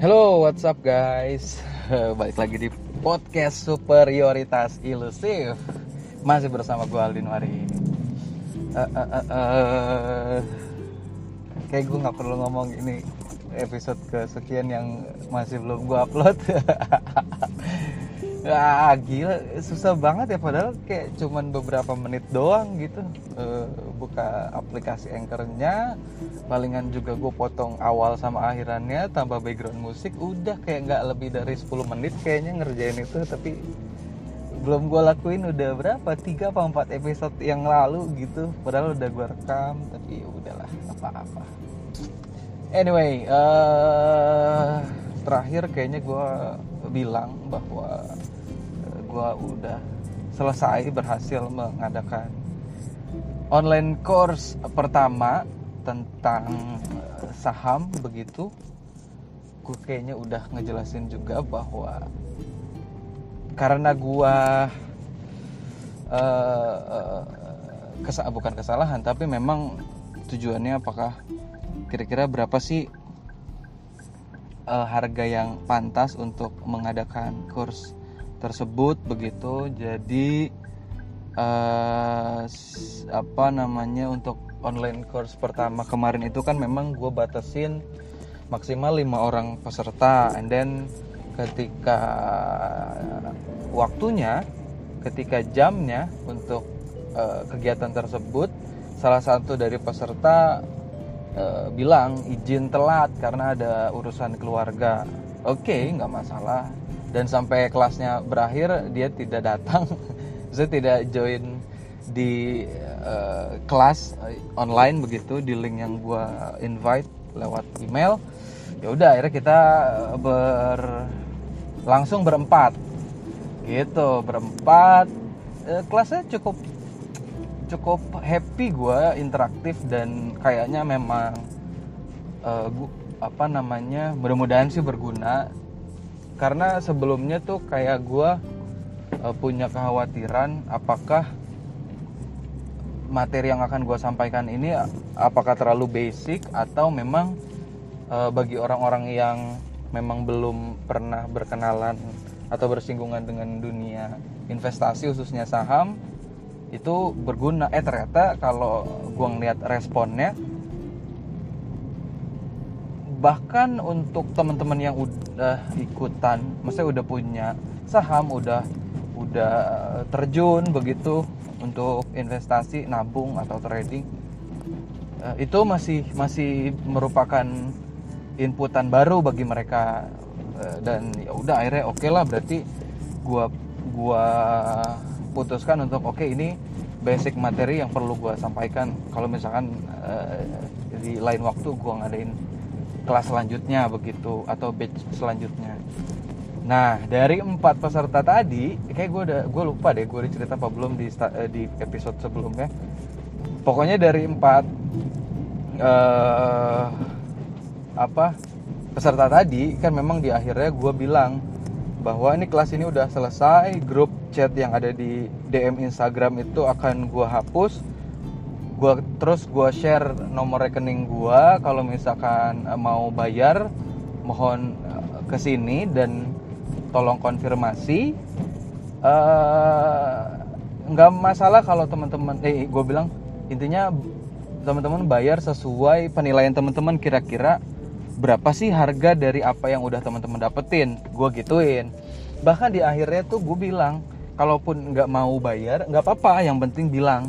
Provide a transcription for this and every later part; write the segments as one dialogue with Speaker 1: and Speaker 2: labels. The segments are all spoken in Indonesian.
Speaker 1: Hello, what's up guys? Balik lagi di podcast Superioritas Ilusif Masih bersama gue Aldin Wari uh, uh, uh, uh. Kayak gue gak perlu ngomong ini episode kesekian yang masih belum gue upload ah gila. Susah banget ya padahal kayak cuman beberapa menit doang gitu. Uh, buka aplikasi anchornya palingan juga gue potong awal sama akhirannya tambah background musik udah kayak nggak lebih dari 10 menit kayaknya ngerjain itu. Tapi belum gue lakuin udah berapa? Tiga apa empat episode yang lalu gitu. Padahal udah gue rekam tapi ya udahlah apa-apa. Anyway uh, terakhir kayaknya gue bilang bahwa gue udah selesai berhasil mengadakan online course pertama tentang saham begitu. Gue kayaknya udah ngejelasin juga bahwa karena gue uh, kesa bukan kesalahan tapi memang tujuannya apakah kira-kira berapa sih uh, harga yang pantas untuk mengadakan course tersebut begitu. Jadi uh, apa namanya untuk online course pertama kemarin itu kan memang gue batasin maksimal lima orang peserta. And then ketika waktunya ketika jamnya untuk uh, kegiatan tersebut salah satu dari peserta uh, bilang izin telat karena ada urusan keluarga. Oke okay, nggak masalah dan sampai kelasnya berakhir dia tidak datang. Saya tidak join di uh, kelas online begitu di link yang gue invite lewat email. Ya udah akhirnya kita ber langsung berempat. Gitu berempat. Uh, kelasnya cukup cukup happy gue interaktif dan kayaknya memang uh, gua, apa namanya mudah-mudahan sih berguna karena sebelumnya tuh kayak gue uh, punya kekhawatiran apakah materi yang akan gue sampaikan ini apakah terlalu basic atau memang uh, bagi orang-orang yang memang belum pernah berkenalan atau bersinggungan dengan dunia investasi khususnya saham itu berguna. Eh ternyata kalau gue ngeliat responnya bahkan untuk teman-teman yang udah ikutan maksudnya udah punya saham udah udah terjun begitu untuk investasi nabung atau trading eh, itu masih masih merupakan inputan baru bagi mereka. Eh, dan ya udah akhirnya oke okay lah berarti gua gua putuskan untuk oke okay, ini basic materi yang perlu gua sampaikan. Kalau misalkan uh, di lain waktu gua ngadain kelas selanjutnya begitu atau batch selanjutnya. Nah dari empat peserta tadi kayak gue udah gue lupa deh gue cerita apa belum di eh, di episode sebelumnya. Pokoknya dari empat uh, apa peserta tadi kan memang di akhirnya gue bilang bahwa ini kelas ini udah selesai grup chat yang ada di DM Instagram itu akan gue hapus gua terus gua share nomor rekening gua. Kalau misalkan uh, mau bayar mohon uh, ke sini dan tolong konfirmasi. Nggak uh, masalah kalau teman-teman eh gue bilang intinya teman-teman bayar sesuai penilaian teman-teman kira-kira berapa sih harga dari apa yang udah teman-teman dapetin. Gue gituin. Bahkan di akhirnya tuh gue bilang kalaupun nggak mau bayar nggak apa-apa yang penting bilang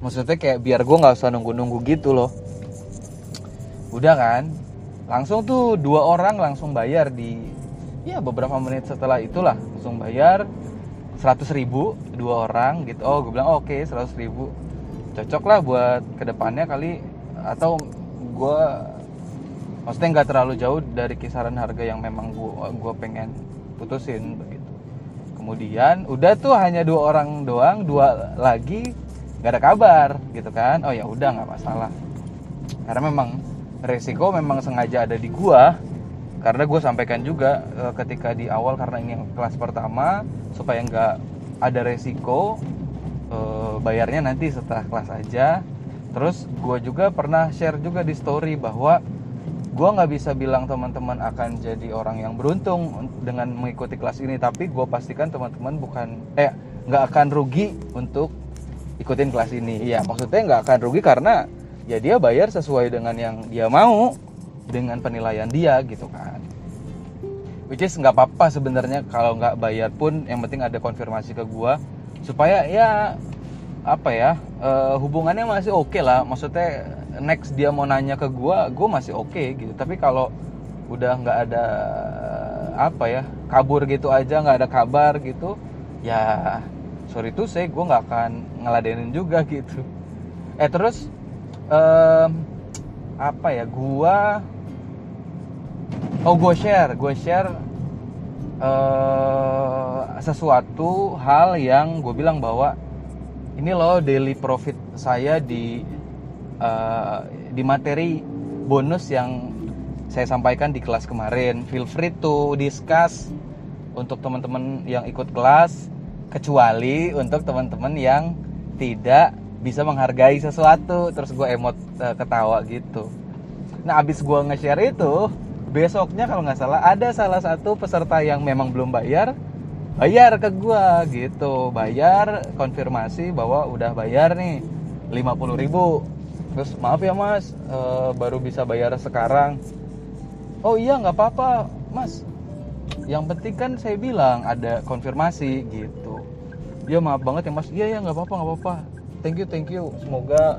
Speaker 1: maksudnya kayak biar gue nggak usah nunggu-nunggu gitu loh. Udah kan? Langsung tuh dua orang langsung bayar di ya beberapa menit setelah itulah langsung bayar 100 ribu dua orang gitu. Oh gue bilang oh, oke okay, 100 ribu. Cocok lah buat ke depannya kali. Atau gue maksudnya nggak terlalu jauh dari kisaran harga yang memang gue gue pengen putusin begitu. Kemudian udah tuh hanya dua orang doang dua lagi nggak ada kabar gitu kan? Oh ya udah nggak masalah. Karena memang resiko memang sengaja ada di gua. Karena gue sampaikan juga e, ketika di awal karena ini yang kelas pertama supaya nggak ada resiko e, bayarnya nanti setelah kelas aja. Terus gue juga pernah share juga di story bahwa gue nggak bisa bilang teman-teman akan jadi orang yang beruntung dengan mengikuti kelas ini. Tapi gue pastikan teman-teman bukan eh nggak akan rugi untuk ikutin kelas ini. Ya maksudnya nggak akan rugi karena ya dia bayar sesuai dengan yang dia mau dengan penilaian dia gitu kan. Which is nggak apa-apa sebenarnya kalau nggak bayar pun yang penting ada konfirmasi ke gue supaya ya apa ya uh, hubungannya masih oke okay lah. Maksudnya next dia mau nanya ke gue gue masih oke okay, gitu. Tapi kalau udah nggak ada apa ya kabur gitu aja nggak ada kabar gitu ya sorry tuh saya gue nggak akan ngeladenin juga gitu eh terus um, apa ya gue oh gue share gue share uh, sesuatu hal yang gue bilang bahwa ini loh daily profit saya di uh, di materi bonus yang saya sampaikan di kelas kemarin. Feel free to discuss untuk teman-teman yang ikut kelas, kecuali untuk teman-teman yang tidak bisa menghargai sesuatu. Terus gue emot uh, ketawa gitu. Nah abis gue nge-share itu, besoknya kalau nggak salah ada salah satu peserta yang memang belum bayar bayar ke gua gitu bayar konfirmasi bahwa udah bayar nih 50 ribu terus maaf ya mas e, baru bisa bayar sekarang oh iya nggak apa-apa mas yang penting kan saya bilang ada konfirmasi gitu ya maaf banget ya mas. Iya ya nggak apa-apa nggak apa-apa. Thank you thank you. Semoga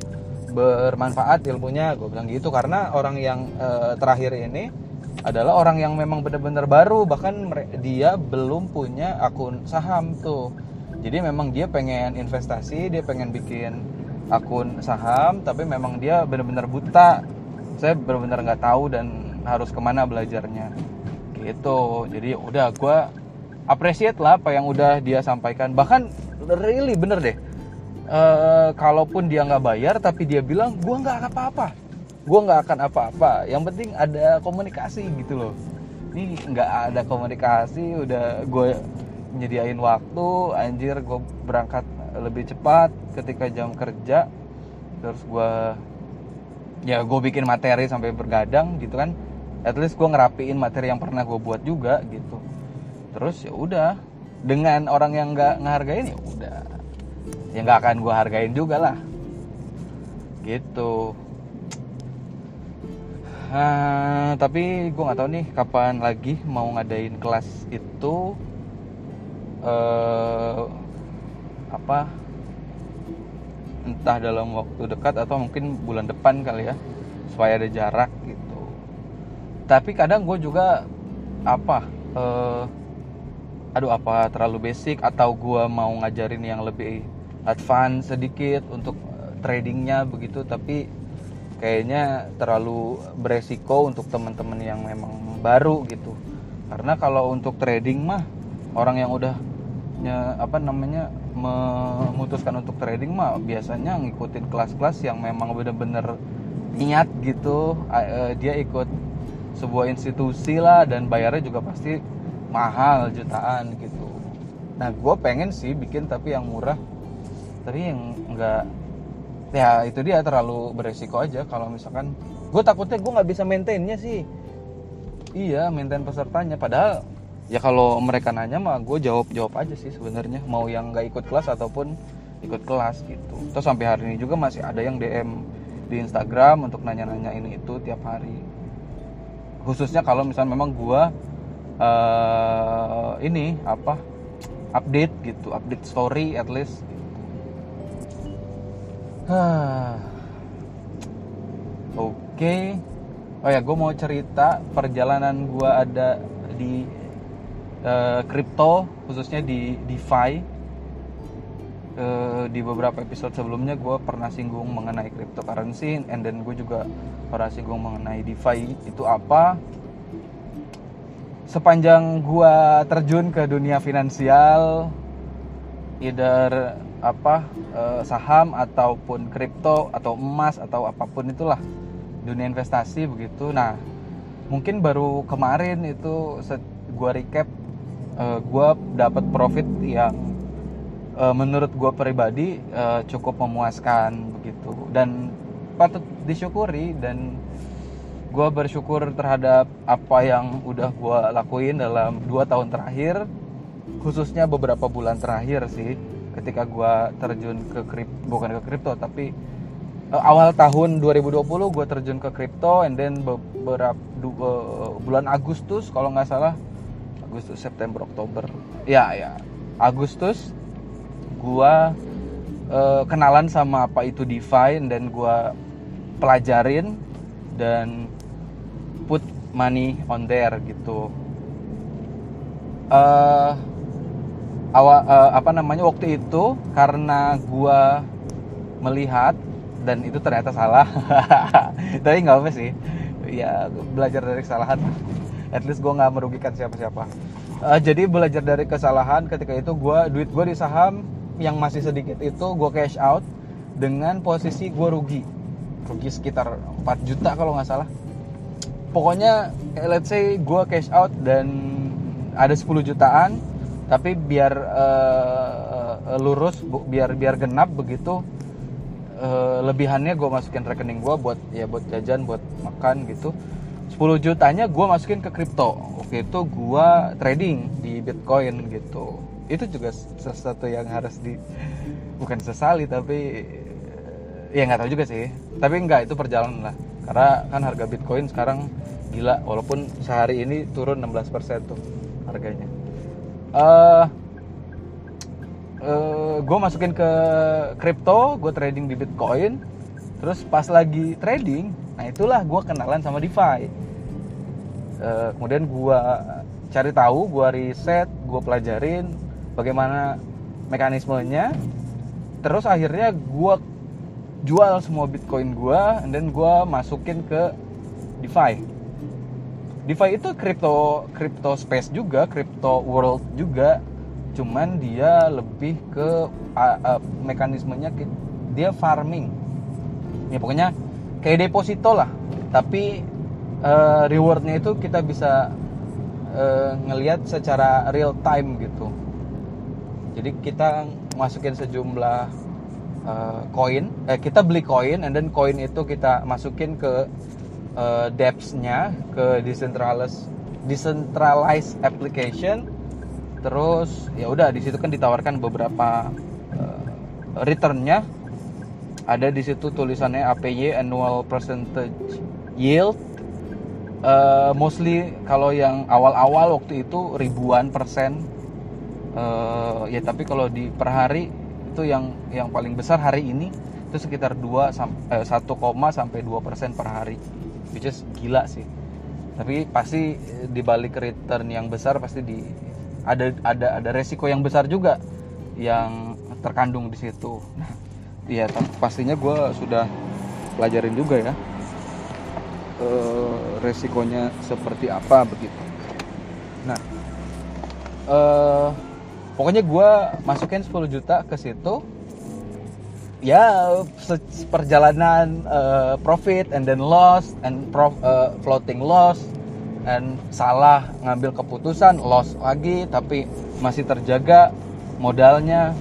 Speaker 1: bermanfaat ilmunya. Gue bilang gitu karena orang yang e, terakhir ini adalah orang yang memang benar-benar baru. Bahkan dia belum punya akun saham tuh. Jadi memang dia pengen investasi dia pengen bikin akun saham tapi memang dia benar-benar buta. Saya benar-benar nggak tahu dan harus ke mana belajarnya. Gitu. Jadi ya udah gue appreciate lah apa yang udah dia sampaikan. Bahkan really bener deh. Uh, kalaupun dia nggak bayar tapi dia bilang gue nggak apa-apa. Gue nggak akan apa-apa. Yang penting ada komunikasi gitu loh. Ini nggak ada komunikasi udah gue nyediain waktu anjir gue berangkat lebih cepat ketika jam kerja. Terus gue ya gue bikin materi sampai bergadang gitu kan. At least gue ngerapiin materi yang pernah gue buat juga gitu. Terus ya udah dengan orang yang nggak ngehargain ya udah. Ya nggak akan gue hargain juga lah. Gitu. Uh, tapi gue nggak tahu nih kapan lagi mau ngadain kelas itu uh, apa entah dalam waktu dekat atau mungkin bulan depan kali ya supaya ada jarak gitu. Tapi kadang gue juga apa uh, aduh apa terlalu basic? Atau gue mau ngajarin yang lebih advance sedikit untuk tradingnya begitu tapi kayaknya terlalu beresiko untuk teman-teman yang memang baru gitu. Karena kalau untuk trading mah orang yang udah ya, apa namanya memutuskan untuk trading mah biasanya ngikutin kelas-kelas yang memang bener-bener niat gitu. Dia ikut sebuah institusi lah dan bayarnya juga pasti mahal jutaan gitu. Nah gue pengen sih bikin tapi yang murah. Tapi yang enggak ya itu dia terlalu beresiko aja kalau misalkan. Gue takutnya gue nggak bisa maintainnya sih. Iya maintain pesertanya. Padahal ya kalau mereka nanya mah gue jawab jawab aja sih sebenarnya. Mau yang nggak ikut kelas ataupun ikut kelas gitu. Terus sampai hari ini juga masih ada yang dm di Instagram untuk nanya-nanya ini itu tiap hari. Khususnya kalau misalnya memang gue uh, ini apa update gitu update story at least Oke. Okay. Oh ya, gue mau cerita perjalanan gue ada di kripto, uh, khususnya di DeFi. Uh, di beberapa episode sebelumnya gue pernah singgung mengenai cryptocurrency, and then gue juga pernah singgung mengenai DeFi itu apa. Sepanjang gue terjun ke dunia finansial, either apa eh, saham ataupun kripto atau emas atau apa pun itulah dunia investasi begitu. Nah, mungkin baru kemarin itu gue recap eh, gue dapat profit yang uh, menurut gue pribadi cukup memuaskan begitu dan patut disyukuri dan gue bersyukur terhadap apa yang udah gue lakuin dalam dua tahun terakhir. Khususnya beberapa bulan terakhir sih ketika gue terjun ke kripto bukan ke kripto tapi uh, awal tahun 2020 gue terjun ke kripto and then beberapa uh, bulan Agustus kalau nggak salah. Agustus September Oktober. Ya ya. Agustus gue uh, kenalan sama apa itu DeFi dan gue pelajarin dan put money on there gitu. Uh, awal uh, apa namanya waktu itu karena gua melihat dan itu ternyata salah. Tapi nggak apa sih. Ya belajar dari kesalahan. At least gue nggak merugikan siapa-siapa. Uh, jadi belajar dari kesalahan ketika itu gue duit gue di saham yang masih sedikit itu gue cash out dengan posisi gue rugi. Rugi sekitar 4 juta kalau nggak salah pokoknya let's say gue cash out dan ada 10 jutaan tapi biar uh, lurus biar biar genap begitu uh, lebihannya gue masukin rekening gue buat ya buat jajan buat makan gitu. 10 jutanya gue masukin ke kripto. Oke itu gue trading di bitcoin gitu. Itu juga sesuatu yang harus di bukan sesali tapi ya nggak tahu juga sih. Tapi enggak itu perjalanan lah karena kan harga bitcoin sekarang gila walaupun sehari ini turun 16% tuh harganya. Uh, uh, gue masukin ke crypto gue trading di bitcoin. Terus pas lagi trading nah itulah gue kenalan sama DeFi. Uh, kemudian gue cari tahu gue riset gue pelajarin bagaimana mekanismenya. Terus akhirnya gue jual semua bitcoin gue dan gue masukin ke DeFi DeFi itu crypto crypto space juga, crypto world juga. Cuman dia lebih ke uh, uh, mekanismenya dia farming. Ya pokoknya kayak deposito lah. Tapi uh, rewardnya itu kita bisa uh, ngelihat secara real time gitu. Jadi kita masukin sejumlah uh, koin, eh, kita beli koin, and then koin itu kita masukin ke uh, dApps-nya ke decentralized decentralized application. Terus ya udah di situ kan ditawarkan beberapa uh, returnnya. Ada di situ tulisannya APY annual percentage yield. Uh, mostly kalau yang awal-awal waktu itu ribuan persen. Uh, ya tapi kalau di per hari itu yang yang paling besar hari ini itu sekitar 2 sampai 1, sampai 2 persen per hari which is gila sih. Tapi pasti di balik return yang besar pasti di ada ada ada resiko yang besar juga yang terkandung di situ. Iya pastinya gue sudah pelajarin juga ya e, resikonya seperti apa begitu. Nah e, pokoknya gue masukin 10 juta ke situ. Ya perjalanan uh, profit and then loss and prof, uh, floating loss and salah ngambil keputusan loss lagi tapi masih terjaga modalnya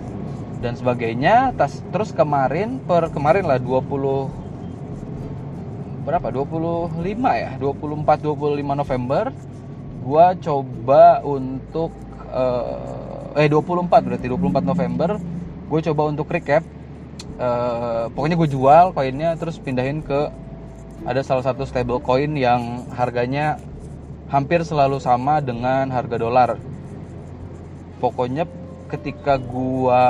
Speaker 1: dan sebagainya. Tas, terus kemarin per kemarin lah 20 berapa? 25 ya? 24 25 November. Gua coba untuk uh, eh 24 berarti 24 November. Gue coba untuk recap. Uh, pokoknya gue jual koinnya terus pindahin ke ada salah satu stable coin yang harganya hampir selalu sama dengan harga dolar. Pokoknya ketika gue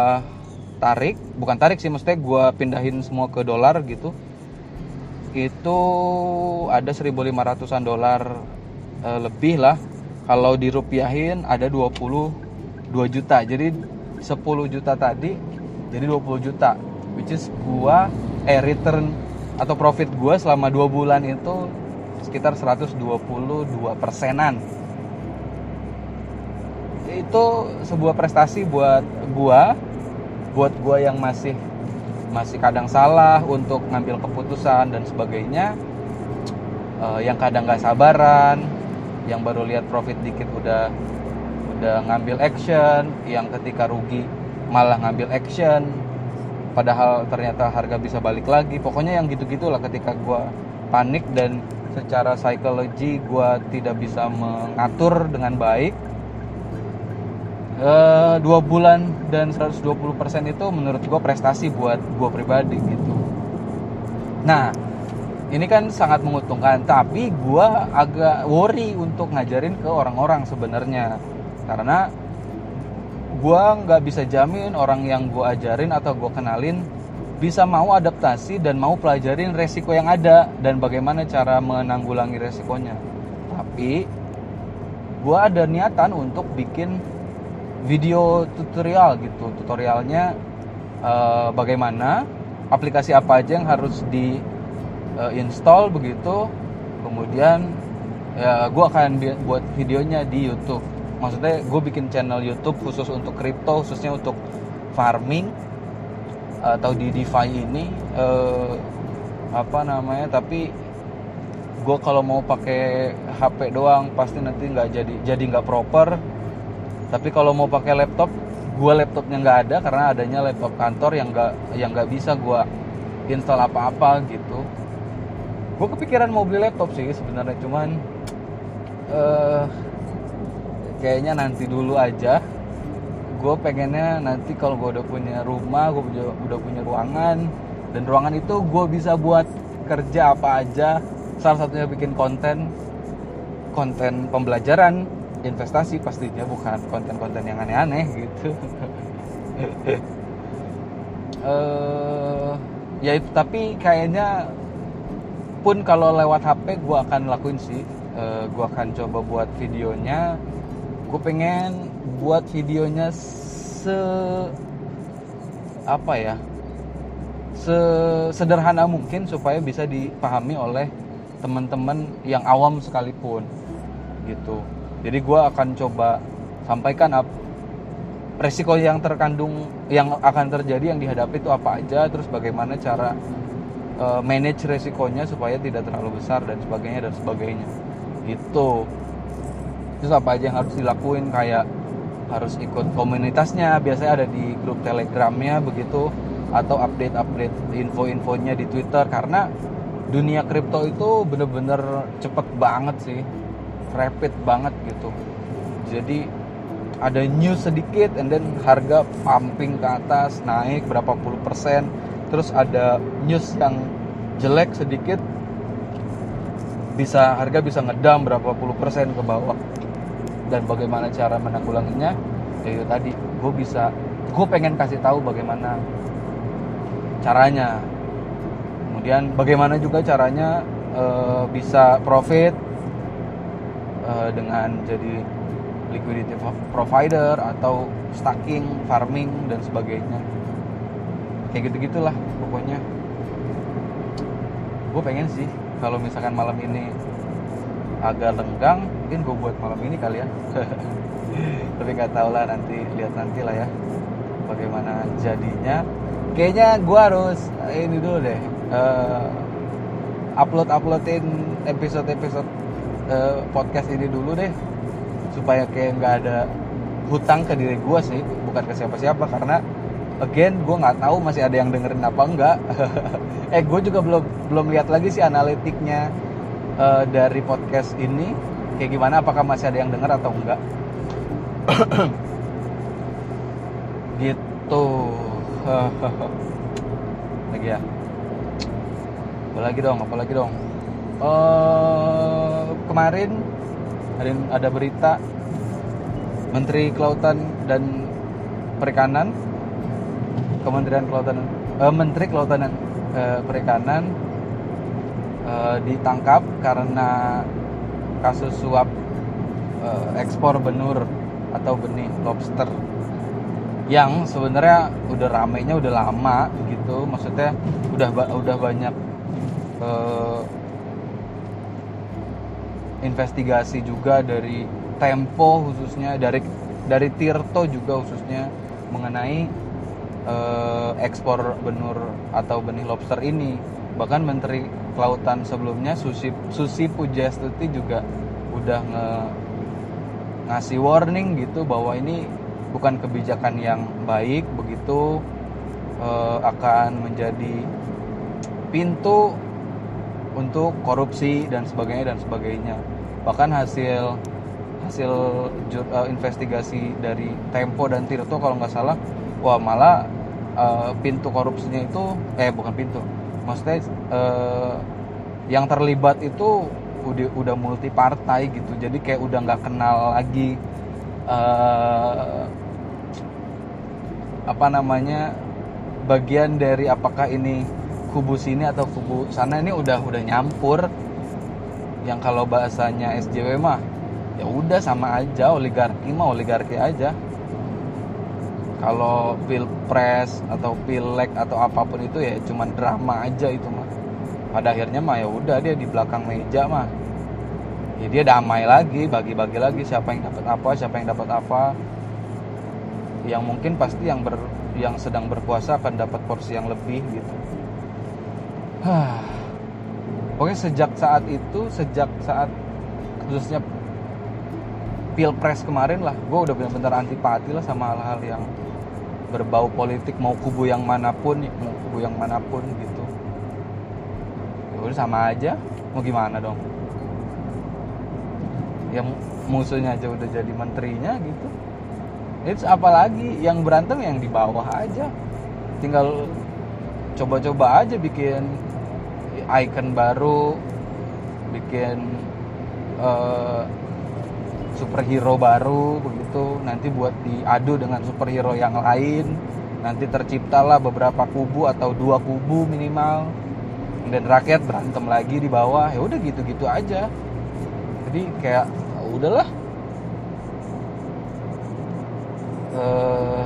Speaker 1: tarik bukan tarik sih maksudnya gue pindahin semua ke dolar gitu itu ada 1500an dolar e, lebih lah. Kalau dirupiahin ada 22 juta. Jadi 10 juta tadi jadi 20 juta. Which is gua eh return atau profit gua selama dua bulan itu sekitar 122 persenan. Itu sebuah prestasi buat gua buat gua yang masih masih kadang salah untuk ngambil keputusan dan sebagainya. Uh, yang kadang nggak sabaran yang baru lihat profit dikit udah udah ngambil action yang ketika rugi malah ngambil action. Padahal ternyata harga bisa balik lagi. Pokoknya yang gitu gitulah ketika gue panik dan secara psikologi gue tidak bisa mengatur dengan baik. Eh, dua bulan dan 120% itu menurut gue prestasi buat gue pribadi gitu. Nah ini kan sangat menguntungkan tapi gue agak worry untuk ngajarin ke orang-orang sebenarnya karena gue nggak bisa jamin orang yang gue ajarin atau gue kenalin bisa mau adaptasi dan mau pelajarin resiko yang ada dan bagaimana cara menanggulangi resikonya. Tapi gue ada niatan untuk bikin video tutorial gitu. Tutorialnya uh, bagaimana aplikasi apa aja yang harus di uh, install begitu. Kemudian ya gue akan buat videonya di YouTube maksudnya gue bikin channel YouTube khusus untuk crypto khususnya untuk farming. Atau di DeFi ini uh, apa namanya tapi gue kalau mau pakai HP doang pasti nanti nggak jadi jadi nggak proper. Tapi kalau mau pakai laptop gue laptopnya nggak ada karena adanya laptop kantor yang nggak yang nggak bisa gue install apa-apa gitu. Gue kepikiran mau beli laptop sih sebenarnya cuman uh, kayaknya nanti dulu aja. Gue pengennya nanti kalau gue udah punya rumah gue udah, punya ruangan dan ruangan itu gue bisa buat kerja apa aja. Salah satunya bikin konten konten pembelajaran investasi pastinya bukan konten-konten yang aneh-aneh gitu. Uh, ya itu tapi kayaknya pun kalau lewat HP gue akan lakuin sih. Uh, eh, gue akan coba buat videonya gue pengen buat videonya se apa ya sederhana mungkin supaya bisa dipahami oleh teman-teman yang awam sekalipun gitu. Jadi gue akan coba sampaikan apa resiko yang terkandung yang akan terjadi yang dihadapi itu apa aja terus bagaimana cara uh, manage resikonya supaya tidak terlalu besar dan sebagainya dan sebagainya gitu terus apa aja yang harus dilakuin? Kayak harus ikut komunitasnya biasanya ada di grup telegramnya begitu. Atau update-update info-infonya di Twitter karena dunia kripto itu bener-bener cepet banget sih. Rapid banget gitu. Jadi ada news sedikit and then harga pumping ke atas naik berapa puluh persen. Terus ada news yang jelek sedikit bisa harga bisa ngedam berapa puluh persen ke bawah dan bagaimana cara menanggulanginya ya itu tadi gue bisa gue pengen kasih tahu bagaimana caranya kemudian bagaimana juga caranya e, bisa profit uh, dengan jadi liquidity provider atau stacking, farming dan sebagainya. Kayak gitu gitulah pokoknya. Gue pengen sih kalau misalkan malam ini agak lenggang, mungkin gue buat malam ini kali ya. Tapi nggak tau lah nanti lihat nanti lah ya bagaimana jadinya. Kayaknya gue harus ini dulu deh. Uh, upload uploadin episode episode uh, podcast ini dulu deh supaya kayak nggak ada hutang ke diri gue sih bukan ke siapa-siapa karena again gue nggak tahu masih ada yang dengerin apa enggak eh gue juga belum belum lihat lagi sih analitiknya uh, dari podcast ini kayak gimana? Apakah masih ada yang denger atau enggak? Gitu. Lagi ya? Apalagi dong? Apalagi dong? Uh, kemarin ada, ada berita Menteri Kelautan dan Perikanan Kementerian Kelautan uh, Menteri Kelautan dan uh, Perikanan uh, ditangkap karena kasus suap uh, ekspor benur atau benih lobster yang sebenarnya udah ramenya udah lama gitu. Maksudnya udah udah banyak uh, investigasi juga dari Tempo khususnya dari dari Tirto juga khususnya mengenai uh, ekspor benur atau benih lobster ini. Bahkan Menteri Kelautan sebelumnya Susi Susi Pujastuti juga udah nge, ngasih warning gitu bahwa ini bukan kebijakan yang baik begitu uh, akan menjadi pintu untuk korupsi dan sebagainya dan sebagainya. Bahkan hasil hasil uh, investigasi dari Tempo dan Tirto kalau nggak salah wah malah uh, pintu korupsinya itu eh bukan pintu maksudnya uh, yang terlibat itu udah udah multi partai gitu. Jadi kayak udah nggak kenal lagi uh, apa namanya bagian dari apakah ini kubu sini atau kubu sana. Ini udah udah nyampur. Yang kalau bahasanya SJW mah ya udah sama aja oligarki mah oligarki aja kalau pilpres atau pileg atau apa pun itu ya cuman drama aja itu mah pada akhirnya mah ya udah dia di belakang meja mah. Ya dia damai lagi bagi-bagi lagi siapa yang dapat apa siapa yang dapat apa. Yang mungkin pasti yang ber yang sedang berpuasa akan dapat porsi yang lebih gitu. Pokoknya sejak saat itu, sejak saat khususnya pilpres kemarin lah, gue udah benar-benar antipati lah sama hal-hal yang berbau politik mau kubu yang mana pun, mau kubu yang mana pun gitu. Ya udah sama aja, mau gimana dong? Ya musuhnya aja udah jadi menterinya gitu. Itu apalagi yang berantem yang di bawah aja. Tinggal coba-coba aja bikin icon baru bikin uh, superhero baru nanti buat diadu dengan superhero yang lain. Nanti terciptalah beberapa kubu atau dua kubu minimal. Dan rakyat berantem lagi di bawah. Ya udah gitu-gitu aja. Jadi kayak ya udahlah. Uh, eh,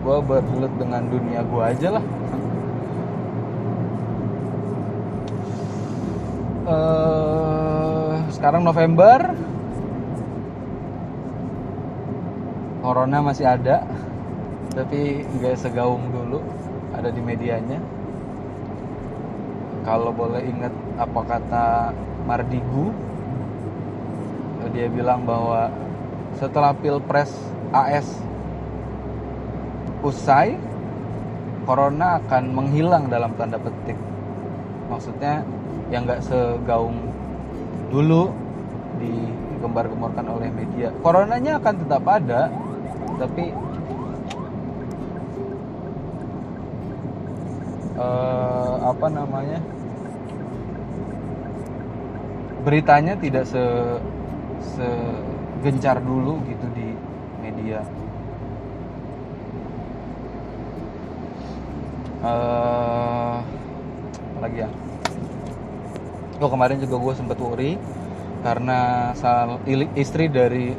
Speaker 1: gue bergelut dengan dunia gue aja lah. Uh, sekarang November corona masih ada tapi nggak segaung dulu ada di medianya kalau boleh ingat apa kata Mardigu dia bilang bahwa setelah pilpres AS usai corona akan menghilang dalam tanda petik maksudnya yang nggak segaung dulu digembar-gemborkan oleh media. Coronanya akan tetap ada, tapi uh, apa namanya beritanya tidak se segencar dulu gitu di media. Uh, lagi ya oh kemarin juga gue sempet worry karena istri dari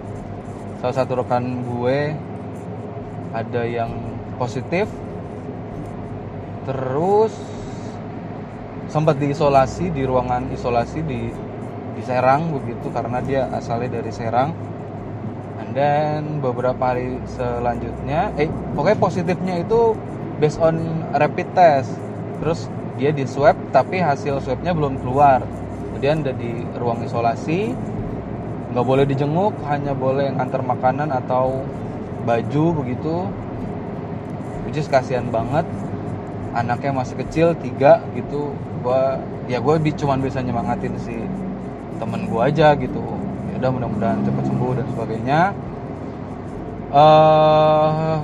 Speaker 1: salah satu rekan gue ada yang positif. Terus sempat diisolasi di ruangan isolasi di di Serang begitu karena dia asalnya dari Serang. Then beberapa hari selanjutnya eh pokoknya positifnya itu based on rapid test. Terus dia di swab tapi hasil swabnya belum keluar. Kemudian ada di ruang isolasi. Nggak boleh dijenguk hanya boleh ngantar makanan atau baju begitu. Which is kasihan banget. Anaknya masih kecil tiga gitu. Gua ya gue cuma bisa nyemangatin si temen gue aja gitu. Ya udah mudah-mudahan cepat sembuh dan sebagainya. Uh,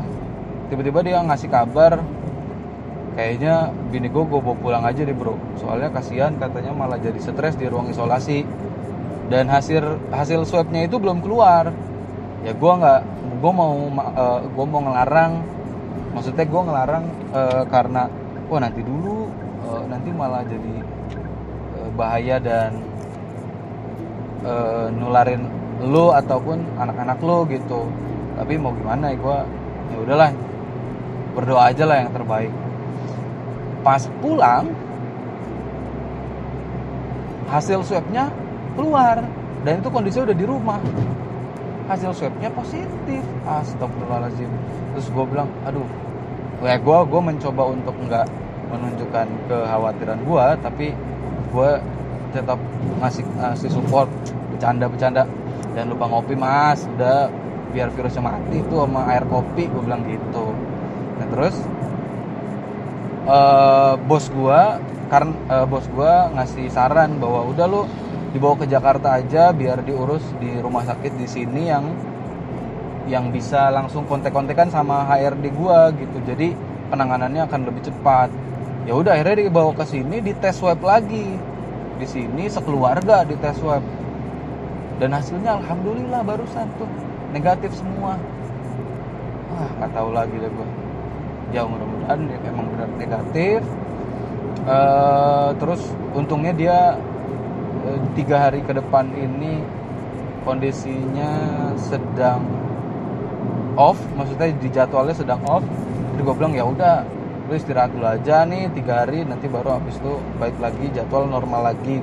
Speaker 1: tiba-tiba dia ngasih kabar kayaknya bini gue gue bawa pulang aja deh bro. Soalnya kasihan katanya malah jadi stres di ruang isolasi. Dan hasil hasil swabnya itu belum keluar. Ya gue nggak gue mau uh, eh, gue mau ngelarang maksudnya gue ngelarang uh, karena wah nanti dulu uh, nanti malah jadi uh, bahaya dan uh, nularin lo ataupun anak-anak lo gitu. Tapi mau gimana ya gue ya udahlah berdoa aja lah yang terbaik. Pas pulang hasil swabnya keluar dan itu kondisi udah di rumah hasil swabnya positif. Astagfirullahaladzim. Terus gue bilang aduh ya gue gue mencoba untuk nggak menunjukkan kekhawatiran gue tapi gue tetap ngasih ngasih support. Bercanda bercanda dan lupa ngopi mas. Udah biar virusnya mati itu sama air kopi. Gue bilang gitu. Nah terus eh, bos gua karena eh, bos gua ngasih saran bahwa udah lu dibawa ke Jakarta aja biar diurus di rumah sakit di sini yang yang bisa langsung kontek-kontekan sama HRD gua gitu. Jadi penanganannya akan lebih cepat. Ya udah akhirnya dibawa ke sini di tes swab lagi. Di sini sekeluarga di tes swab. Dan hasilnya alhamdulillah barusan tuh negatif semua. Ah nggak tahu lagi deh gua. Ya mudah-mudahan emang benar negatif. Eh, terus untungnya dia tiga hari ke depan ini kondisinya sedang off maksudnya di jadwalnya sedang off. Jadi gue bilang ya udah lu istirahat dulu aja nih tiga hari nanti baru habis itu baik lagi jadwal normal lagi.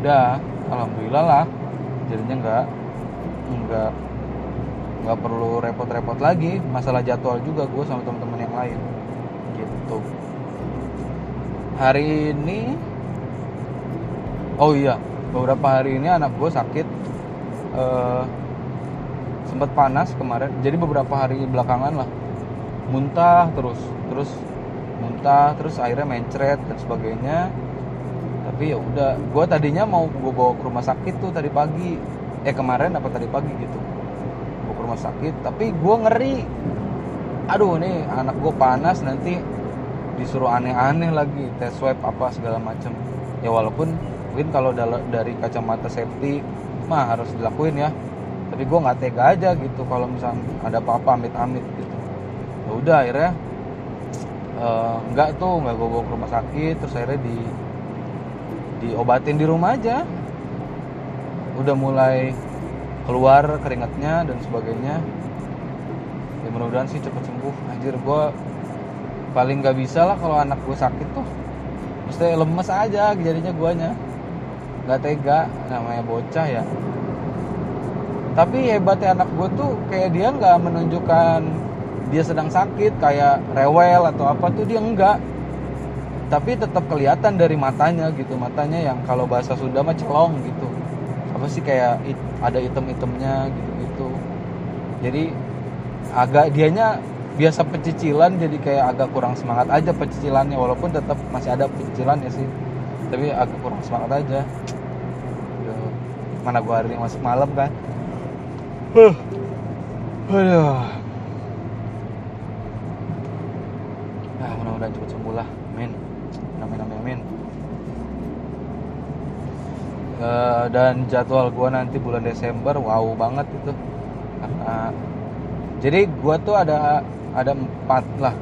Speaker 1: Udah alhamdulillah lah. Jadinya nggak nggak nggak perlu repot-repot lagi. Masalah jadwal juga gue sama teman-teman yang lain. Gitu. Hari ini oh iya beberapa hari ini anak gue sakit eh, sempat panas kemarin. Jadi beberapa hari belakangan lah muntah terus terus muntah terus akhirnya mencret dan sebagainya. Tapi ya udah gue tadinya mau gue bawa ke rumah sakit tuh tadi pagi. Eh kemarin apa tadi pagi gitu. Bawa ke rumah sakit tapi gue ngeri. Aduh nih anak gue panas nanti disuruh aneh-aneh lagi tes swab apa segala macam ya walaupun mungkin kalau dari kacamata safety mah harus dilakuin ya. Tapi gue nggak tega aja gitu kalau misalnya ada apa-apa amit-amit gitu. Ya udah akhirnya eh, nggak tuh nggak gue bawa ke rumah sakit terus akhirnya di diobatin di rumah aja. Udah mulai keluar keringatnya dan sebagainya. Ya mudah-mudahan sih cepet sembuh. Anjir gue paling nggak bisa lah kalau anak gue sakit tuh. Mesti lemes aja jadinya guanya nggak tega namanya bocah ya. Tapi hebatnya anak gue tuh kayak dia nggak menunjukkan dia sedang sakit kayak rewel atau apa tuh dia enggak tapi tetap kelihatan dari matanya gitu matanya yang kalau bahasa Sunda mah celong gitu. Apa sih kayak it- ada item-itemnya gitu-gitu. Jadi agak dianya biasa pecicilan jadi kayak agak kurang semangat aja pecicilannya walaupun tetap masih ada pecicilan ya sih tapi agak kurang semangat aja Aduh, mana gua hari ini masuk malam kan Huh. Aduh. Nah, mudah-mudahan cepat sembuh lah. Amin. Amin, amin, amin. Eh, dan jadwal gua nanti bulan Desember wow banget itu karena jadi gua tuh ada ada empat lah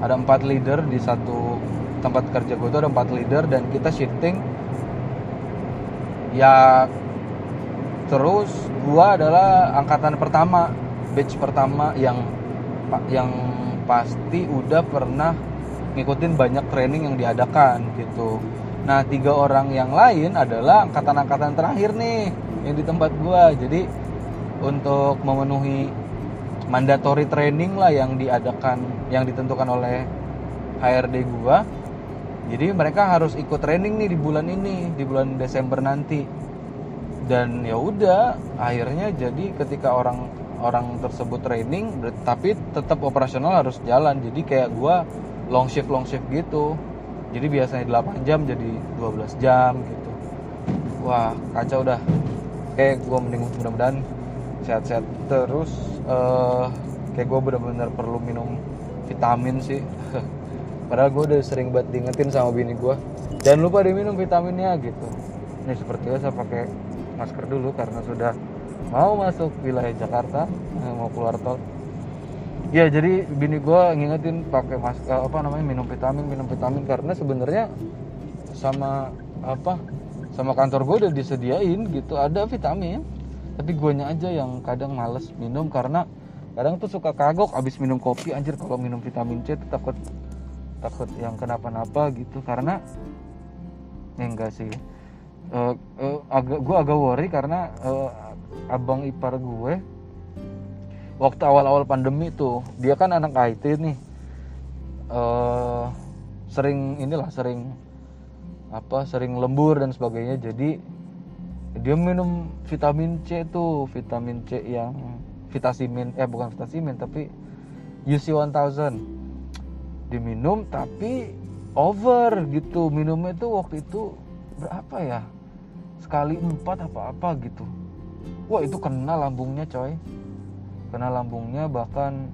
Speaker 1: ada empat leader di satu tempat kerja gua tuh ada empat leader dan kita shifting. Ya terus gua adalah angkatan pertama batch pertama yang yang pasti udah pernah ngikutin banyak training yang diadakan gitu. Nah tiga orang yang lain adalah angkatan-angkatan terakhir nih yang di tempat gua. Jadi untuk memenuhi mandatory training lah yang diadakan yang ditentukan oleh HRD gua jadi mereka harus ikut training nih di bulan ini di bulan Desember nanti. Dan ya udah akhirnya jadi ketika orang orang tersebut training tapi tetap operasional harus jalan. Jadi kayak gua long shift long shift gitu. Jadi biasanya 8 jam jadi 12 jam gitu. Wah kacau dah. Kayak gua mending mudah-mudahan sehat-sehat terus. Eh kayak gue bener-bener perlu minum vitamin sih padahal gue udah sering banget diingetin sama bini gue jangan lupa diminum vitaminnya gitu. Ini seperti biasa pakai masker dulu karena sudah mau masuk wilayah Jakarta eh, mau keluar tol. Ya jadi bini gue ngingetin pakai masker apa namanya minum vitamin minum vitamin. Karena sebenarnya sama apa sama kantor gue udah disediain gitu ada vitamin. Tapi guanya aja yang kadang males minum karena kadang tuh suka kagok abis minum kopi. Anjir kalau minum vitamin C tuh takut yang kenapa-napa gitu. Karena ya enggak sih. Eh, eh, agak gue agak worry karena eh, abang ipar gue waktu awal-awal pandemi tuh dia kan anak IT nih. Eh sering inilah sering apa sering lembur dan sebagainya. Jadi dia minum vitamin C tuh vitamin C yang vitasimin eh bukan vitasimin tapi UC 1000 diminum tapi over gitu. Minumnya tuh waktu itu berapa ya? Sekali empat apa apa gitu. Wah itu kena lambungnya coy. Kena lambungnya bahkan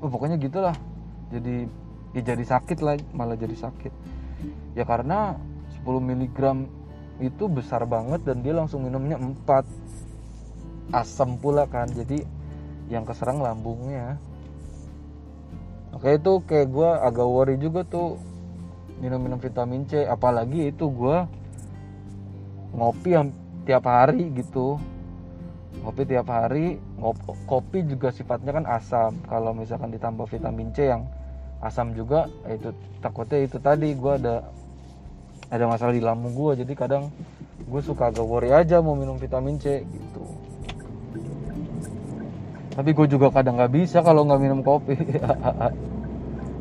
Speaker 1: oh, pokoknya gitulah. Jadi ya jadi sakit lah malah jadi sakit. Ya karena 10 mg itu besar banget dan dia langsung minumnya 4 asam pula kan jadi yang keserang lambungnya oke itu kayak gue agak worry juga tuh minum-minum vitamin C. Apalagi itu gue ngopi yang tiap hari gitu. Ngopi tiap hari ngop, kopi juga sifatnya kan asam. Kalau misalkan ditambah vitamin C yang asam juga itu takutnya itu tadi gue ada ada masalah di lambung gue jadi kadang gue suka agak worry aja mau minum vitamin C gitu. Tapi gue juga kadang nggak bisa kalau nggak minum kopi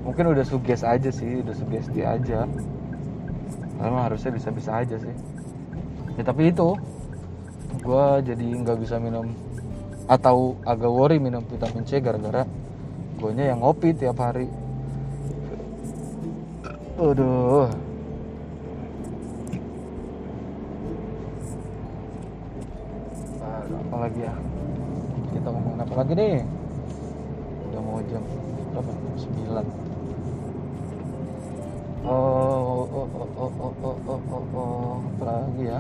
Speaker 1: mungkin udah suges aja sih udah sugesti aja. Karena harusnya bisa-bisa aja sih. Ya tapi itu gue jadi nggak bisa minum atau agak worry minum vitamin C gara-gara gue nya yang ngopi tiap hari. Aduh. Apa lagi ya? Kita ngomong apa lagi nih? Udah mau jam berapa? Sembilan oh oh oh oh oh oh oh oh, oh, oh. apa lagi ya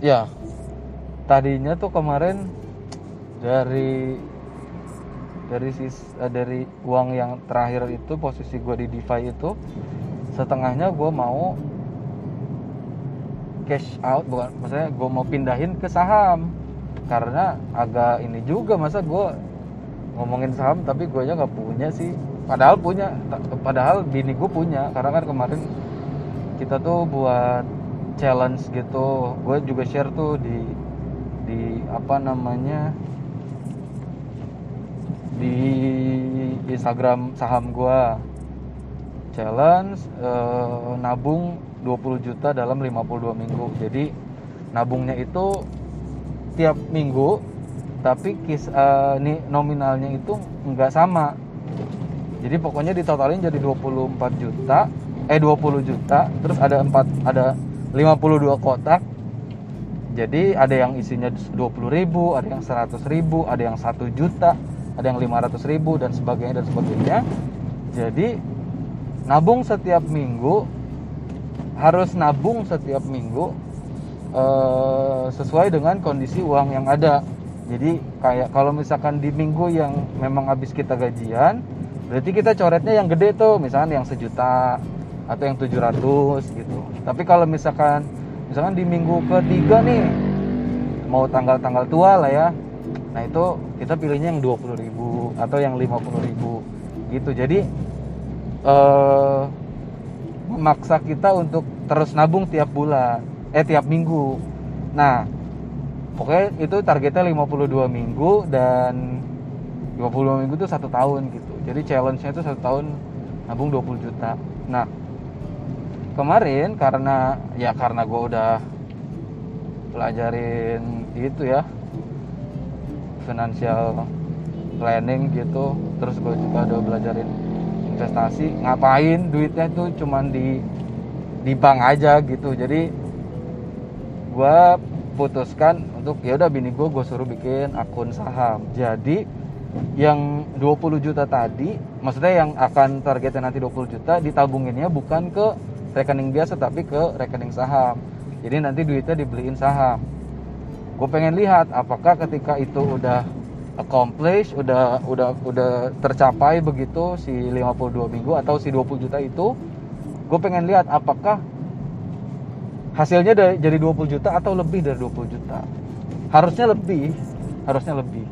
Speaker 1: ya tadinya tuh kemarin dari dari sis uh, dari uang yang terakhir itu posisi gue di DeFi itu setengahnya gue mau cash out bukan maksudnya gue mau pindahin ke saham karena agak ini juga masa gue ngomongin saham tapi gue aja nggak punya sih. Padahal punya padahal bini gue punya. Karena kan kemarin kita tuh buat challenge gitu. Gue juga share tuh di di apa namanya di Instagram saham gue challenge eh, nabung 20 juta dalam 52 minggu. Jadi nabungnya itu tiap minggu tapi kis eh, nih nominalnya itu nggak sama. Jadi pokoknya ditotalin jadi 24 juta eh 20 juta terus ada empat ada 52 kotak. Jadi ada yang isinya 20 ribu ada yang 100 ribu ada yang 1 juta ada yang 500 ribu dan sebagainya dan sebagainya. Jadi nabung setiap minggu harus nabung setiap minggu eh, sesuai dengan kondisi uang yang ada. Jadi kayak kalau misalkan di minggu yang memang habis kita gajian berarti kita coretnya yang gede tuh. Misalnya yang sejuta atau yang 700 gitu. Tapi kalau misalkan misalkan di minggu ketiga nih mau tanggal-tanggal tua lah ya. Nah itu kita pilihnya yang 20 ribu atau yang 50 ribu gitu. Jadi eh, memaksa kita untuk terus nabung tiap bulan eh tiap minggu nah pokoknya itu targetnya 52 minggu dan 52 minggu itu satu tahun gitu. Jadi challenge-nya itu satu tahun nabung 20 juta. Nah kemarin karena ya karena gue udah pelajarin itu ya financial planning gitu terus gue juga udah belajarin investasi ngapain duitnya tuh cuman di di bank aja gitu. Jadi gue putuskan untuk ya udah bini gue gue suruh bikin akun saham. Jadi yang 20 juta tadi maksudnya yang akan targetnya nanti 20 juta ditabunginnya bukan ke rekening biasa tapi ke rekening saham. Jadi nanti duitnya dibeliin saham. Gue pengen lihat apakah ketika itu udah accomplish udah udah udah tercapai begitu si 52 minggu atau si 20 juta itu gue pengen lihat apakah hasilnya dari, jadi 20 juta atau lebih dari 20 juta? Harusnya lebih harusnya lebih.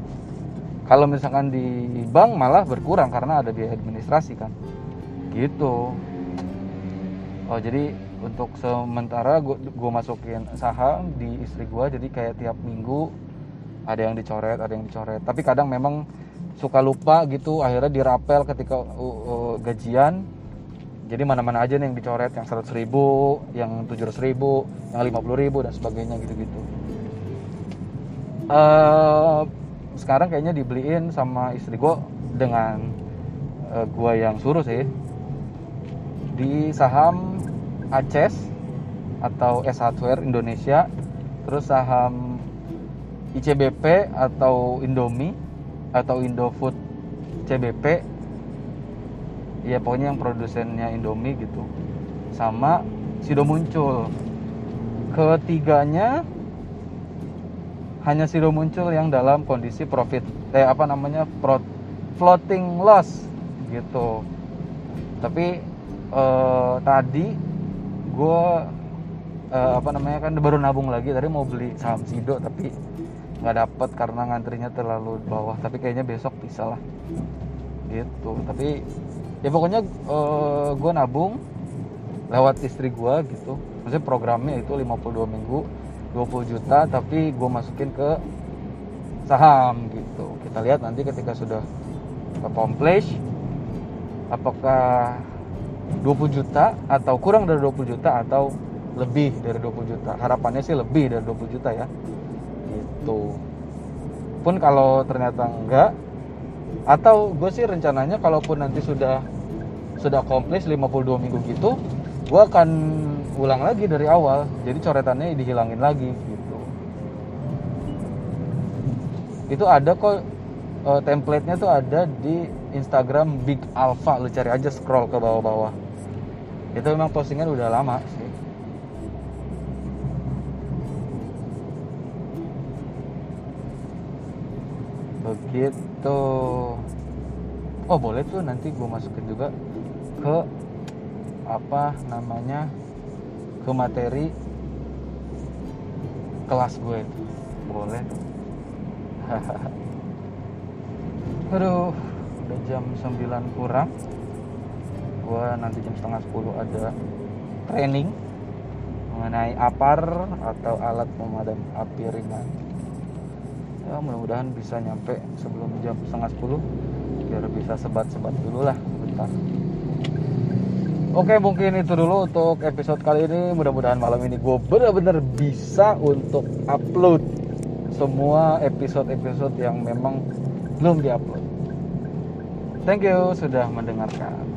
Speaker 1: Kalau misalkan di bank malah berkurang karena ada biaya administrasi kan. Gitu. Oh jadi untuk sementara gue masukin saham di istri gue jadi kayak tiap minggu ada yang dicoret ada yang dicoret. Tapi kadang memang suka lupa gitu akhirnya dirapel ketika uh, uh, gajian jadi mana-mana aja nih yang dicoret yang 100 ribu yang 700 ribu yang 50 ribu dan sebagainya gitu-gitu. Eh sekarang kayaknya dibeliin sama istri gue dengan eh, gue yang suruh sih. Di saham Aces atau S Hardware Indonesia terus saham ICBP atau Indomie atau Indofood CBP ya pokoknya yang produsennya Indomie gitu. Sama Sido muncul ketiganya hanya Sido muncul yang dalam kondisi profit. Eh apa namanya? Pro, floating loss gitu. Tapi eh, tadi gue eh, apa namanya kan baru nabung lagi. Tadi mau beli saham Sido tapi nggak dapet karena ngantrinya terlalu bawah. Tapi kayaknya besok bisa lah. Gitu. Tapi ya pokoknya eh, gue nabung lewat istri gue gitu. Maksudnya programnya itu 52 minggu 20 juta tapi gue masukin ke saham gitu. Kita lihat nanti ketika sudah accomplish apakah 20 juta atau kurang dari 20 juta atau lebih dari 20 juta. Harapannya sih lebih dari 20 juta ya. Gitu. Pun kalau ternyata enggak atau gue sih rencananya kalaupun nanti sudah sudah komplis 52 minggu gitu gue akan ulang lagi dari awal. Jadi coretannya dihilangin lagi gitu. Itu ada kok uh, template-nya tuh ada di Instagram Big Alpha. Lu cari aja scroll ke bawah-bawah. Itu memang postingan udah lama sih. Begitu. Oh boleh tuh nanti gue masukin juga ke apa namanya ke materi kelas gue. Itu boleh. Tuh aduh udah jam 9 kurang. Gue nanti jam setengah 10 ada training mengenai apar atau alat pemadam api ringan. Ya mudah-mudahan bisa nyampe sebelum jam setengah 10 biar bisa sebat-sebat dulu lah bentar Oke mungkin itu dulu untuk episode kali ini. Mudah-mudahan malam ini gue bener-bener bisa untuk upload Semua episode-episode yang memang belum diupload. Thank you sudah mendengarkan